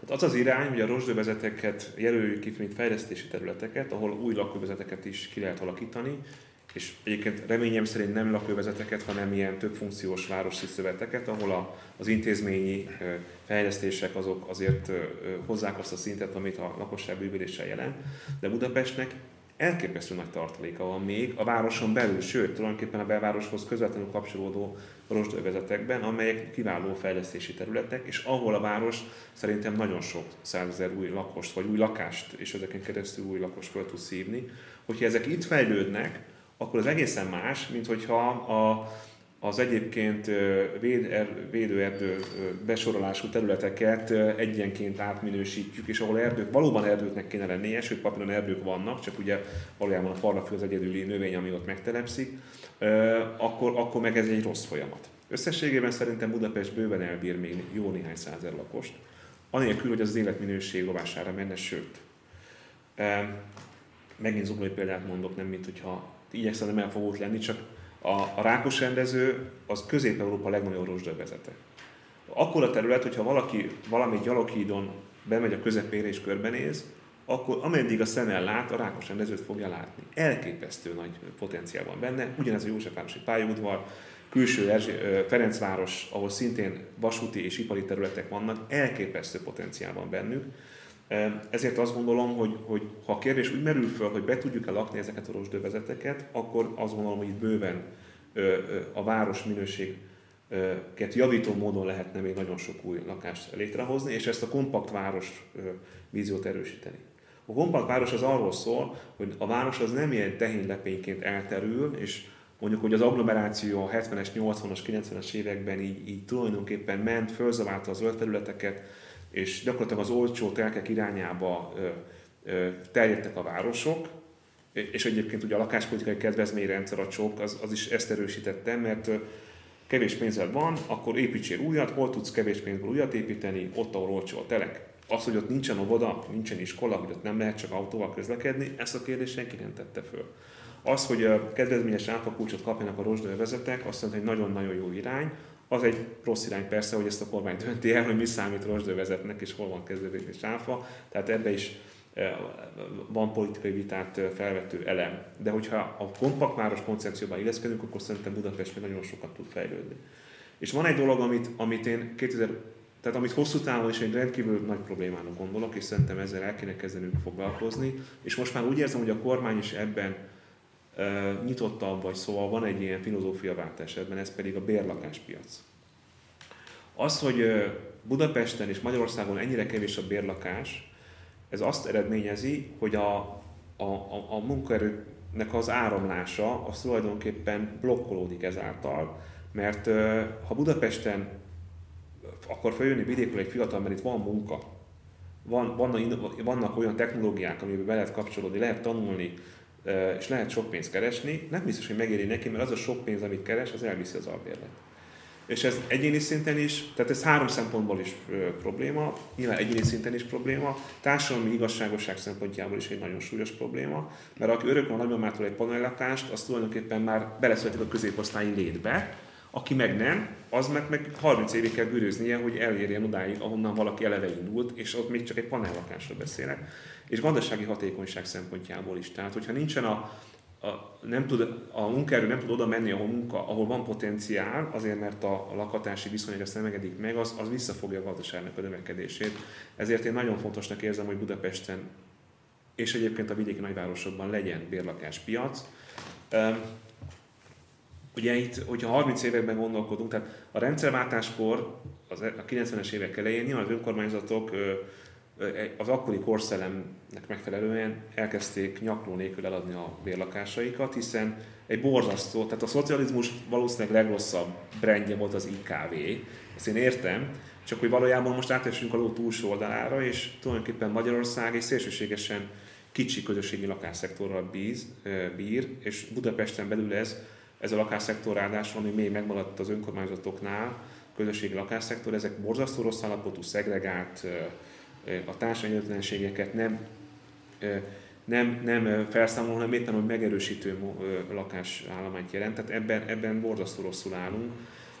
Tehát az az irány, hogy a rozsdővezeteket jelöljük ki, mint fejlesztési területeket, ahol új lakóvezeteket is ki lehet alakítani, és egyébként reményem szerint nem lakóvezeteket, hanem ilyen több funkciós városi szöveteket, ahol a, az intézményi fejlesztések azok azért hozzák azt a szintet, amit a lakosság bővüléssel jelent. De Budapestnek elképesztő nagy tartaléka van még a városon belül, sőt, tulajdonképpen a belvároshoz közvetlenül kapcsolódó rozsdővezetekben, amelyek kiváló fejlesztési területek, és ahol a város szerintem nagyon sok százezer új lakost, vagy új lakást, és ezeken keresztül új lakost fel tud szívni. Hogyha ezek itt fejlődnek, akkor az egészen más, mint hogyha a, az egyébként er, védőerdő besorolású területeket egyenként átminősítjük, és ahol erdők, valóban erdőknek kéne lennie, sőt papíron erdők vannak, csak ugye valójában a parlafű az egyedüli növény, ami ott megtelepszik, akkor, akkor meg ez egy rossz folyamat. Összességében szerintem Budapest bőven elbír még jó néhány százer lakost, anélkül, hogy az életminőség rovására menne, sőt. Megint zuglói példát mondok, nem mint hogyha igyekszem nem elfogult lenni, csak a, a rákos rendező az Közép-Európa legnagyobb rozsdövezete. Akkor a terület, hogyha valaki valami gyaloghídon bemegy a közepére és körbenéz, akkor ameddig a szemmel lát, a rákos rendezőt fogja látni. Elképesztő nagy potenciál van benne. Ugyanez a Józsefvárosi pályaudvar, külső Erzsé, Ferencváros, ahol szintén vasúti és ipari területek vannak, elképesztő potenciál van bennük. Ezért azt gondolom, hogy, hogy ha a kérdés úgy merül föl, hogy be tudjuk-e lakni ezeket a rozsdővezeteket, akkor azt gondolom, hogy itt bőven a város minőséget javító módon lehetne még nagyon sok új lakást létrehozni, és ezt a kompakt város víziót erősíteni. A kompakt város az arról szól, hogy a város az nem ilyen tehénlepényként elterül, és mondjuk, hogy az agglomeráció a 70-es, 80-as, 90-es években így, így tulajdonképpen ment, fölzaválta az zöld területeket, és gyakorlatilag az olcsó telkek irányába terjedtek a városok, és egyébként ugye a lakáspolitikai kedvezményrendszer a csok az, az is ezt erősítette, mert kevés pénzed van, akkor építsél újat, hol tudsz kevés pénzből újat építeni, ott, ahol olcsó a telek. Az, hogy ott nincsen óvoda, nincsen iskola, hogy ott nem lehet csak autóval közlekedni, ezt a kérdést senki nem tette föl. Az, hogy a kedvezményes áfakulcsot kapjanak a rozsdővezetek, azt mondta, hogy nagyon-nagyon jó irány, az egy rossz irány persze, hogy ezt a kormány dönti el, hogy mi számít rozsdővezetnek, és hol van kezdődés áfa. Tehát ebbe is eh, van politikai vitát eh, felvető elem. De hogyha a kompaktváros koncepcióban illeszkedünk, akkor szerintem Budapest még nagyon sokat tud fejlődni. És van egy dolog, amit, amit én 2000, tehát amit hosszú távon is egy rendkívül nagy problémának gondolok, és szerintem ezzel el kéne kezdenünk foglalkozni, és most már úgy érzem, hogy a kormány is ebben nyitottabb vagy, szóval van egy ilyen filozófiaváltás ebben, ez pedig a bérlakáspiac. Az, hogy Budapesten és Magyarországon ennyire kevés a bérlakás, ez azt eredményezi, hogy a, a, a, a munkaerőnek az áramlása az tulajdonképpen blokkolódik ezáltal, mert ha Budapesten akar feljönni vidékről egy fiatal, mert itt van munka, van, vannak, vannak olyan technológiák, amiben be lehet kapcsolódni, lehet tanulni, és lehet sok pénzt keresni, nem biztos, hogy megéri neki, mert az a sok pénz, amit keres, az elviszi az albérlet. És ez egyéni szinten is, tehát ez három szempontból is probléma, nyilván egyéni szinten is probléma, társadalmi igazságosság szempontjából is egy nagyon súlyos probléma, mert aki örökön a nagymamától egy panellakást, az tulajdonképpen már beleszületik a középosztályi létbe, aki meg nem, az meg, meg 30 évig kell gürőznie, hogy elérjen odáig, ahonnan valaki eleve indult, és ott még csak egy panellakásról beszélek és gazdasági hatékonyság szempontjából is. Tehát, hogyha nincsen a, a, nem tud, a munkaerő nem tud oda menni, ahol, munka, ahol van potenciál, azért mert a, lakhatási viszonyok ezt nem engedik meg, az, az visszafogja a gazdaságnak a növekedését. Ezért én nagyon fontosnak érzem, hogy Budapesten és egyébként a vidéki nagyvárosokban legyen bérlakáspiac. Ugye itt, hogyha 30 években gondolkodunk, tehát a rendszerváltáskor, az, e, a 90-es évek elején nyilván az önkormányzatok az akkori korszellemnek megfelelően elkezdték nyakló nélkül eladni a bérlakásaikat, hiszen egy borzasztó, tehát a szocializmus valószínűleg legrosszabb brandje volt az IKV, ezt én értem, csak hogy valójában most átesünk a ló túlsó oldalára, és tulajdonképpen Magyarország egy szélsőségesen kicsi közösségi lakásszektorral bíz, bír, és Budapesten belül ez, ez a lakásszektor ráadásul, ami még megmaradt az önkormányzatoknál, közösségi lakásszektor, ezek borzasztó rossz állapotú, szegregált, a társadalmi nem, nem, nem felszámoló, hanem éppen, hogy megerősítő lakásállományt jelent. Tehát ebben, ebben borzasztó rosszul állunk.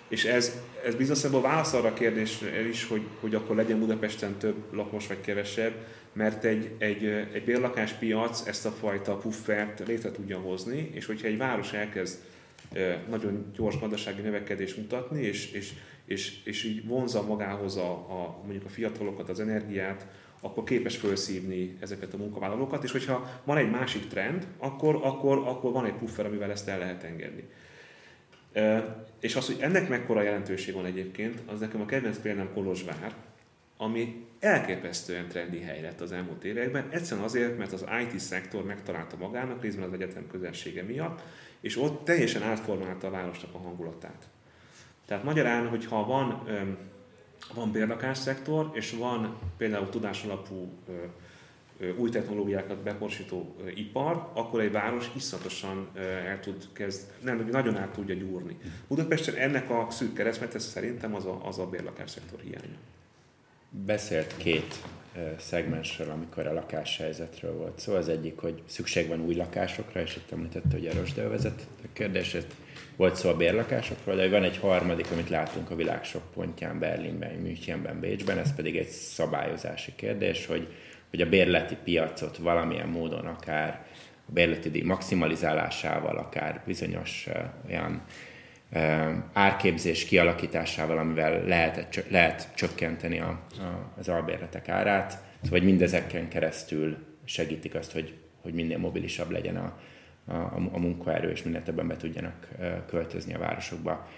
És ez, ez bizonyos válasz arra a kérdésre is, hogy, hogy akkor legyen Budapesten több lakos vagy kevesebb, mert egy, egy, egy bérlakáspiac ezt a fajta puffert létre tudja hozni, és hogyha egy város elkezd nagyon gyors gazdasági növekedést mutatni, és, és, és, és így vonza magához a, a, mondjuk a fiatalokat, az energiát, akkor képes felszívni ezeket a munkavállalókat, és hogyha van egy másik trend, akkor, akkor, akkor van egy puffer, amivel ezt el lehet engedni. És az, hogy ennek mekkora jelentőség van egyébként, az nekem a kedvenc példám Kolozsvár, ami elképesztően trendi hely lett az elmúlt években, egyszerűen azért, mert az IT szektor megtalálta magának, részben az egyetem közelsége miatt, és ott teljesen átformálta a városnak a hangulatát. Tehát magyarán, hogyha van, van bérlakásszektor, és van például tudásalapú új technológiákat beporsító ipar, akkor egy város iszatosan el tud kezd, nem, nagyon át tudja gyúrni. Budapesten ennek a szűk keresztmetesz szerintem az a, az a bérlakásszektor hiánya. Beszélt két szegmensről, amikor a lakáshelyzetről volt szó. az egyik, hogy szükség van új lakásokra, és itt említette, hogy erősdő vezet a kérdését. Volt szó a bérlakásokról, de van egy harmadik, amit látunk a világ sok pontján, Berlinben, Münchenben, Bécsben, ez pedig egy szabályozási kérdés, hogy, hogy a bérleti piacot valamilyen módon akár a bérleti díj maximalizálásával, akár bizonyos olyan árképzés kialakításával, amivel lehet, lehet csökkenteni a, a, az albérletek árát. Szóval hogy mindezeken keresztül segítik azt, hogy, hogy minél mobilisabb legyen a, a, a munkaerő, és minél többen be tudjanak költözni a városokba.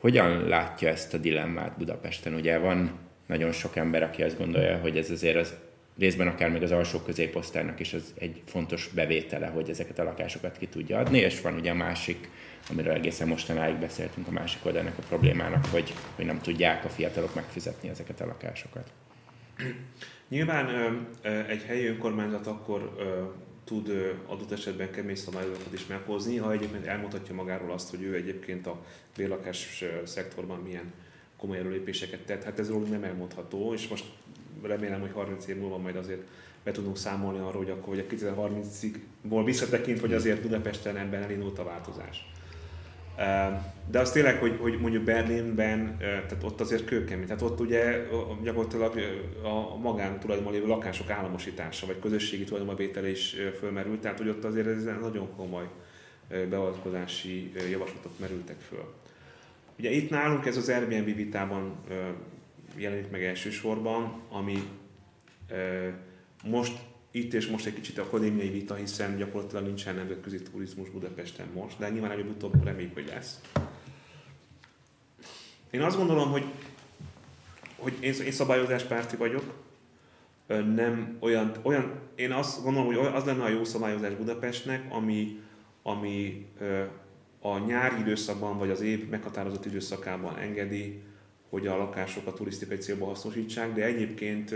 Hogyan látja ezt a dilemmát Budapesten? Ugye van nagyon sok ember, aki azt gondolja, hogy ez azért az részben akár még az alsó középosztálynak is az egy fontos bevétele, hogy ezeket a lakásokat ki tudja adni, és van ugye a másik amiről egészen mostanáig beszéltünk a másik oldalnak a problémának, hogy, hogy nem tudják a fiatalok megfizetni ezeket a lakásokat. Nyilván egy helyi önkormányzat akkor tud adott esetben kemény szabályokat is meghozni, ha egyébként elmutatja magáról azt, hogy ő egyébként a bérlakás szektorban milyen komoly előlépéseket tett. Hát ez rólunk nem elmondható, és most remélem, hogy 30 év múlva majd azért be tudunk számolni arról, hogy akkor hogy a 2030-ból visszatekint, hogy azért Budapesten ebben elindult a változás. De az tényleg, hogy, hogy mondjuk Berlinben, tehát ott azért kőkemény, tehát ott ugye gyakorlatilag a magántulajdonban lévő lakások államosítása, vagy közösségi tulajdonba is fölmerült, tehát hogy ott azért ez nagyon komoly beavatkozási javaslatok merültek föl. Ugye itt nálunk ez az Airbnb vitában jelenik meg elsősorban, ami most itt és most egy kicsit akadémiai vita, hiszen gyakorlatilag nincsen nemzetközi turizmus Budapesten most, de nyilván előbb-utóbb reméljük, hogy lesz. Én azt gondolom, hogy, hogy én, én szabályozáspárti vagyok, nem olyan, olyan, én azt gondolom, hogy az lenne a jó szabályozás Budapestnek, ami, ami a nyári időszakban, vagy az év meghatározott időszakában engedi, hogy a lakásokat turisztikai célba hasznosítsák, de egyébként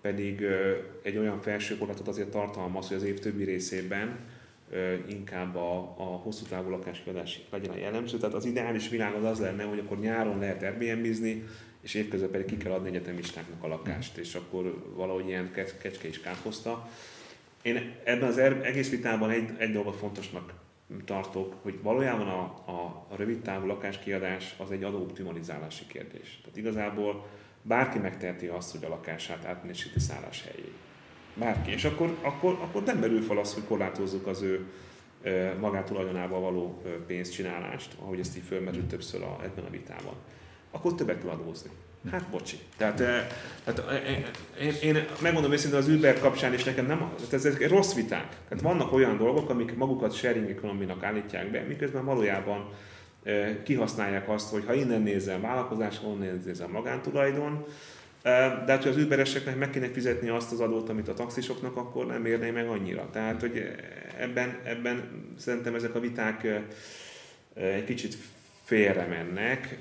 pedig egy olyan felsőkorlátot azért tartalmaz, hogy az év többi részében inkább a, a hosszú távú lakáskiadás legyen a jellemző. Tehát az ideális világ az az lenne, hogy akkor nyáron lehet Airbnb-zni, és évközben pedig ki kell adni egyetemistáknak a lakást, és akkor valahogy ilyen kecske is káposzta. Én ebben az egész vitában egy, egy dolgot fontosnak tartok, hogy valójában a, a, a rövid távú lakáskiadás az egy adóoptimalizálási kérdés. Tehát igazából bárki megteheti azt, hogy a lakását átminősíti helyé. Bárki. És akkor, akkor, akkor nem merül fel az, hogy korlátozzuk az ő magántulajdonával való pénzcsinálást, ahogy ezt így fölmerült többször a, ebben a vitában, akkor többet kell adózni. Hát bocsi. Tehát, tehát én, én megmondom őszintén az Uber kapcsán is nekem nem, tehát ezek rossz viták. Tehát vannak olyan dolgok, amik magukat sharing economy állítják be, miközben valójában kihasználják azt, hogy ha innen nézem vállalkozás, onnan nézem magántulajdon, de hát, hogy az übereseknek meg kéne fizetni azt az adót, amit a taxisoknak, akkor nem érné meg annyira. Tehát, hogy ebben, ebben szerintem ezek a viták egy kicsit félre mennek.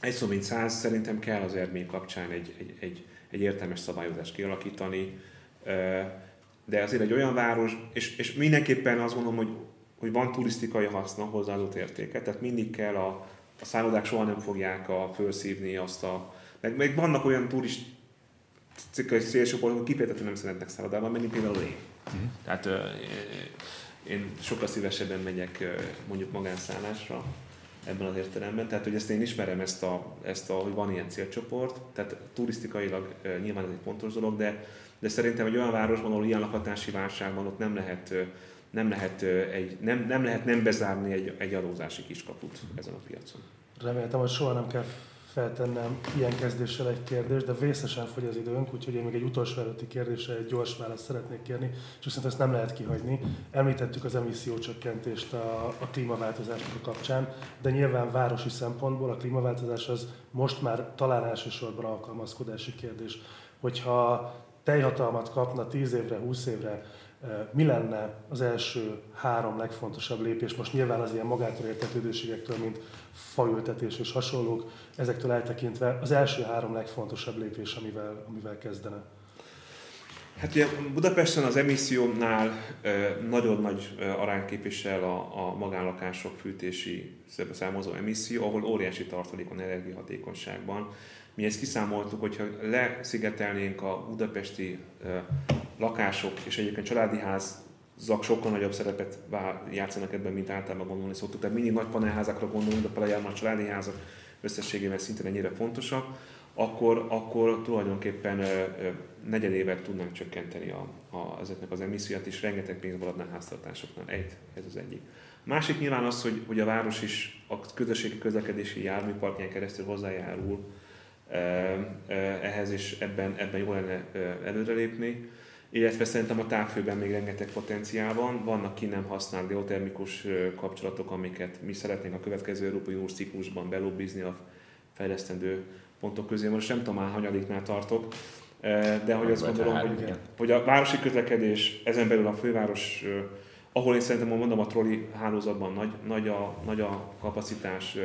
Egy szó mint száz, szerintem kell az Erdmény kapcsán egy, egy, egy, egy értelmes szabályozást kialakítani, de azért egy olyan város, és, és mindenképpen azt gondolom, hogy, hogy van turisztikai haszna, hozzáadott értéke, tehát mindig kell a, a szállodák soha nem fogják a, felszívni azt a, meg, meg vannak olyan turisztikai szélsőpontok, hogy kifejezetten nem szeretnek szállodában menni, például én. Uh-huh. Tehát én sokkal szívesebben megyek mondjuk magánszállásra ebben az értelemben. Tehát, hogy ezt én ismerem, ezt a, ezt a hogy van ilyen célcsoport, tehát turisztikailag nyilván ez egy fontos dolog, de, de szerintem egy olyan városban, ahol ilyen lakhatási válság van, ott nem lehet, nem lehet, egy, nem, nem, lehet nem bezárni egy, egy adózási kiskaput ezen a piacon. Reméltem, hogy soha nem kell feltennem ilyen kezdéssel egy kérdést, de vészesen fogy az időnk, úgyhogy én még egy utolsó előtti kérdésre egy gyors választ szeretnék kérni, és viszont ezt nem lehet kihagyni. Említettük az emissziócsökkentést a, a klímaváltozások kapcsán, de nyilván városi szempontból a klímaváltozás az most már talán elsősorban alkalmazkodási kérdés. Hogyha teljhatalmat kapna 10 évre, 20 évre, mi lenne az első három legfontosabb lépés, most nyilván az ilyen magától értetődőségektől, mint faültetés és hasonlók, ezektől eltekintve az első három legfontosabb lépés, amivel, amivel kezdene? Hát ugye Budapesten az emissziónál nagyon nagy arány képvisel a, a magánlakások fűtési számozó emisszió, ahol óriási tartalék van energiahatékonyságban. Mi ezt kiszámoltuk, hogyha leszigetelnénk a budapesti lakások és egyébként családi ház zak sokkal nagyobb szerepet játszanak ebben, mint általában gondolni szoktuk. Tehát mindig nagy panelházakra gondolunk, de például a családi házak összességében szintén ennyire fontosak, akkor, akkor tulajdonképpen negyedévet tudnánk csökkenteni a, a, ezeknek az emissziót, és rengeteg pénz maradna háztartásoknál. Egy, ez az egyik. Másik nyilván az, hogy, hogy a város is a közösségi közlekedési járműparkján keresztül hozzájárul ehhez, és ebben, ebben jól lenne előrelépni illetve szerintem a távfőben még rengeteg potenciál van. Vannak ki nem használt geotermikus kapcsolatok, amiket mi szeretnénk a következő Európai Uniós ciklusban belobbizni a fejlesztendő pontok közé. Most nem tudom már hanyadiknál tartok, de hogy azt gondolom, hogy, hogy a városi közlekedés, ezen belül a főváros, ahol én szerintem mondom a trolli hálózatban nagy, nagy, a, nagy a kapacitás,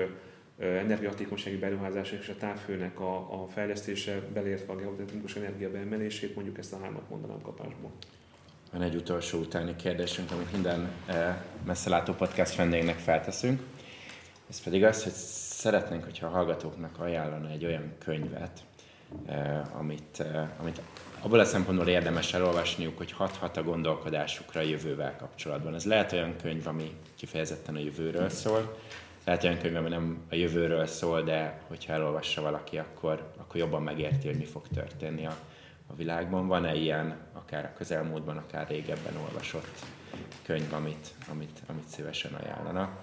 energiahatékonysági beruházások és a távfőnek a, a fejlesztése, beleértve a geotermikus energia beemelését, mondjuk ezt a hármat mondanám kapásból. Van egy utolsó utáni kérdésünk, amit minden messzelátó podcast vendégnek felteszünk. Ez pedig az, hogy szeretnénk, hogyha a hallgatóknak ajánlana egy olyan könyvet, amit, amit abból a szempontból érdemes elolvasniuk, hogy hat-hat a gondolkodásukra a jövővel kapcsolatban. Ez lehet olyan könyv, ami kifejezetten a jövőről szól, lehet olyan könyv, ami nem a jövőről szól, de hogyha elolvassa valaki, akkor, akkor jobban megérti, hogy mi fog történni a, a világban. Van-e ilyen, akár a közelmúltban, akár régebben olvasott könyv, amit, amit, amit szívesen ajánlana?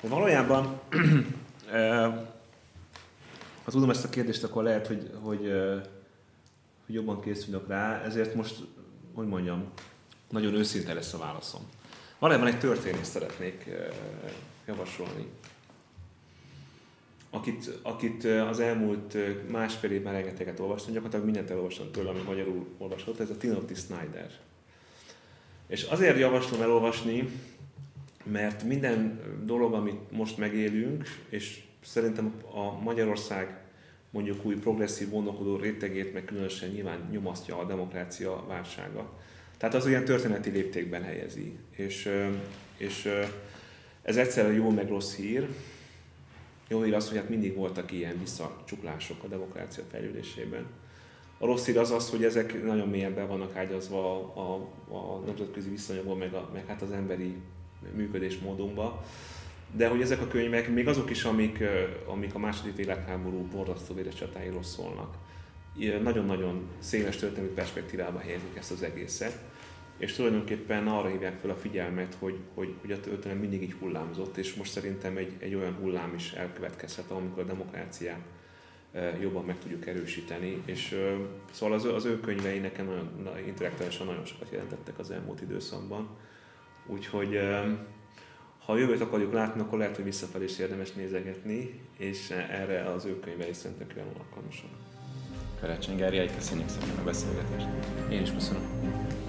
Valójában, ha tudom ezt a kérdést, akkor lehet, hogy, hogy, hogy jobban készülök rá, ezért most, hogy mondjam, nagyon őszinte lesz a válaszom. Valójában egy történést szeretnék javasolni. Akit, akit az elmúlt másfél évben rengeteget olvastam, gyakorlatilag mindent elolvastam tőle, ami magyarul olvasott, ez a Timothy Snyder. És azért javaslom elolvasni, mert minden dolog, amit most megélünk, és szerintem a Magyarország mondjuk új progresszív gondolkodó rétegét, meg különösen nyilván nyomasztja a demokrácia válsága. Tehát az olyan történeti léptékben helyezi. És, és ez egyszerűen jó meg rossz hír. Jó hír az, hogy hát mindig voltak ilyen visszacsuklások a demokrácia fejlődésében. A rossz hír az az, hogy ezek nagyon mélyen be vannak ágyazva a, a, a nemzetközi viszonyokban, meg, a, meg hát az emberi működésmódunkba. De hogy ezek a könyvek, még azok is, amik, amik a második világháború borzasztó véres csatáiról szólnak, nagyon-nagyon széles történelmi perspektívába helyezik ezt az egészet és tulajdonképpen arra hívják fel a figyelmet, hogy, hogy, hogy a történelem mindig így hullámzott, és most szerintem egy, egy olyan hullám is elkövetkezhet, amikor a demokráciát jobban meg tudjuk erősíteni, és szóval az, az ő könyvei nekem nagyon, intellektuálisan nagyon sokat jelentettek az elmúlt időszakban, úgyhogy ha a jövőt akarjuk látni, akkor lehet, hogy visszafelé is érdemes nézegetni, és erre az ő könyvei szerintem kiválóan alkalmasak. Karácsony Gáriáj, köszönjük szépen a beszélgetést. Én is köszönöm.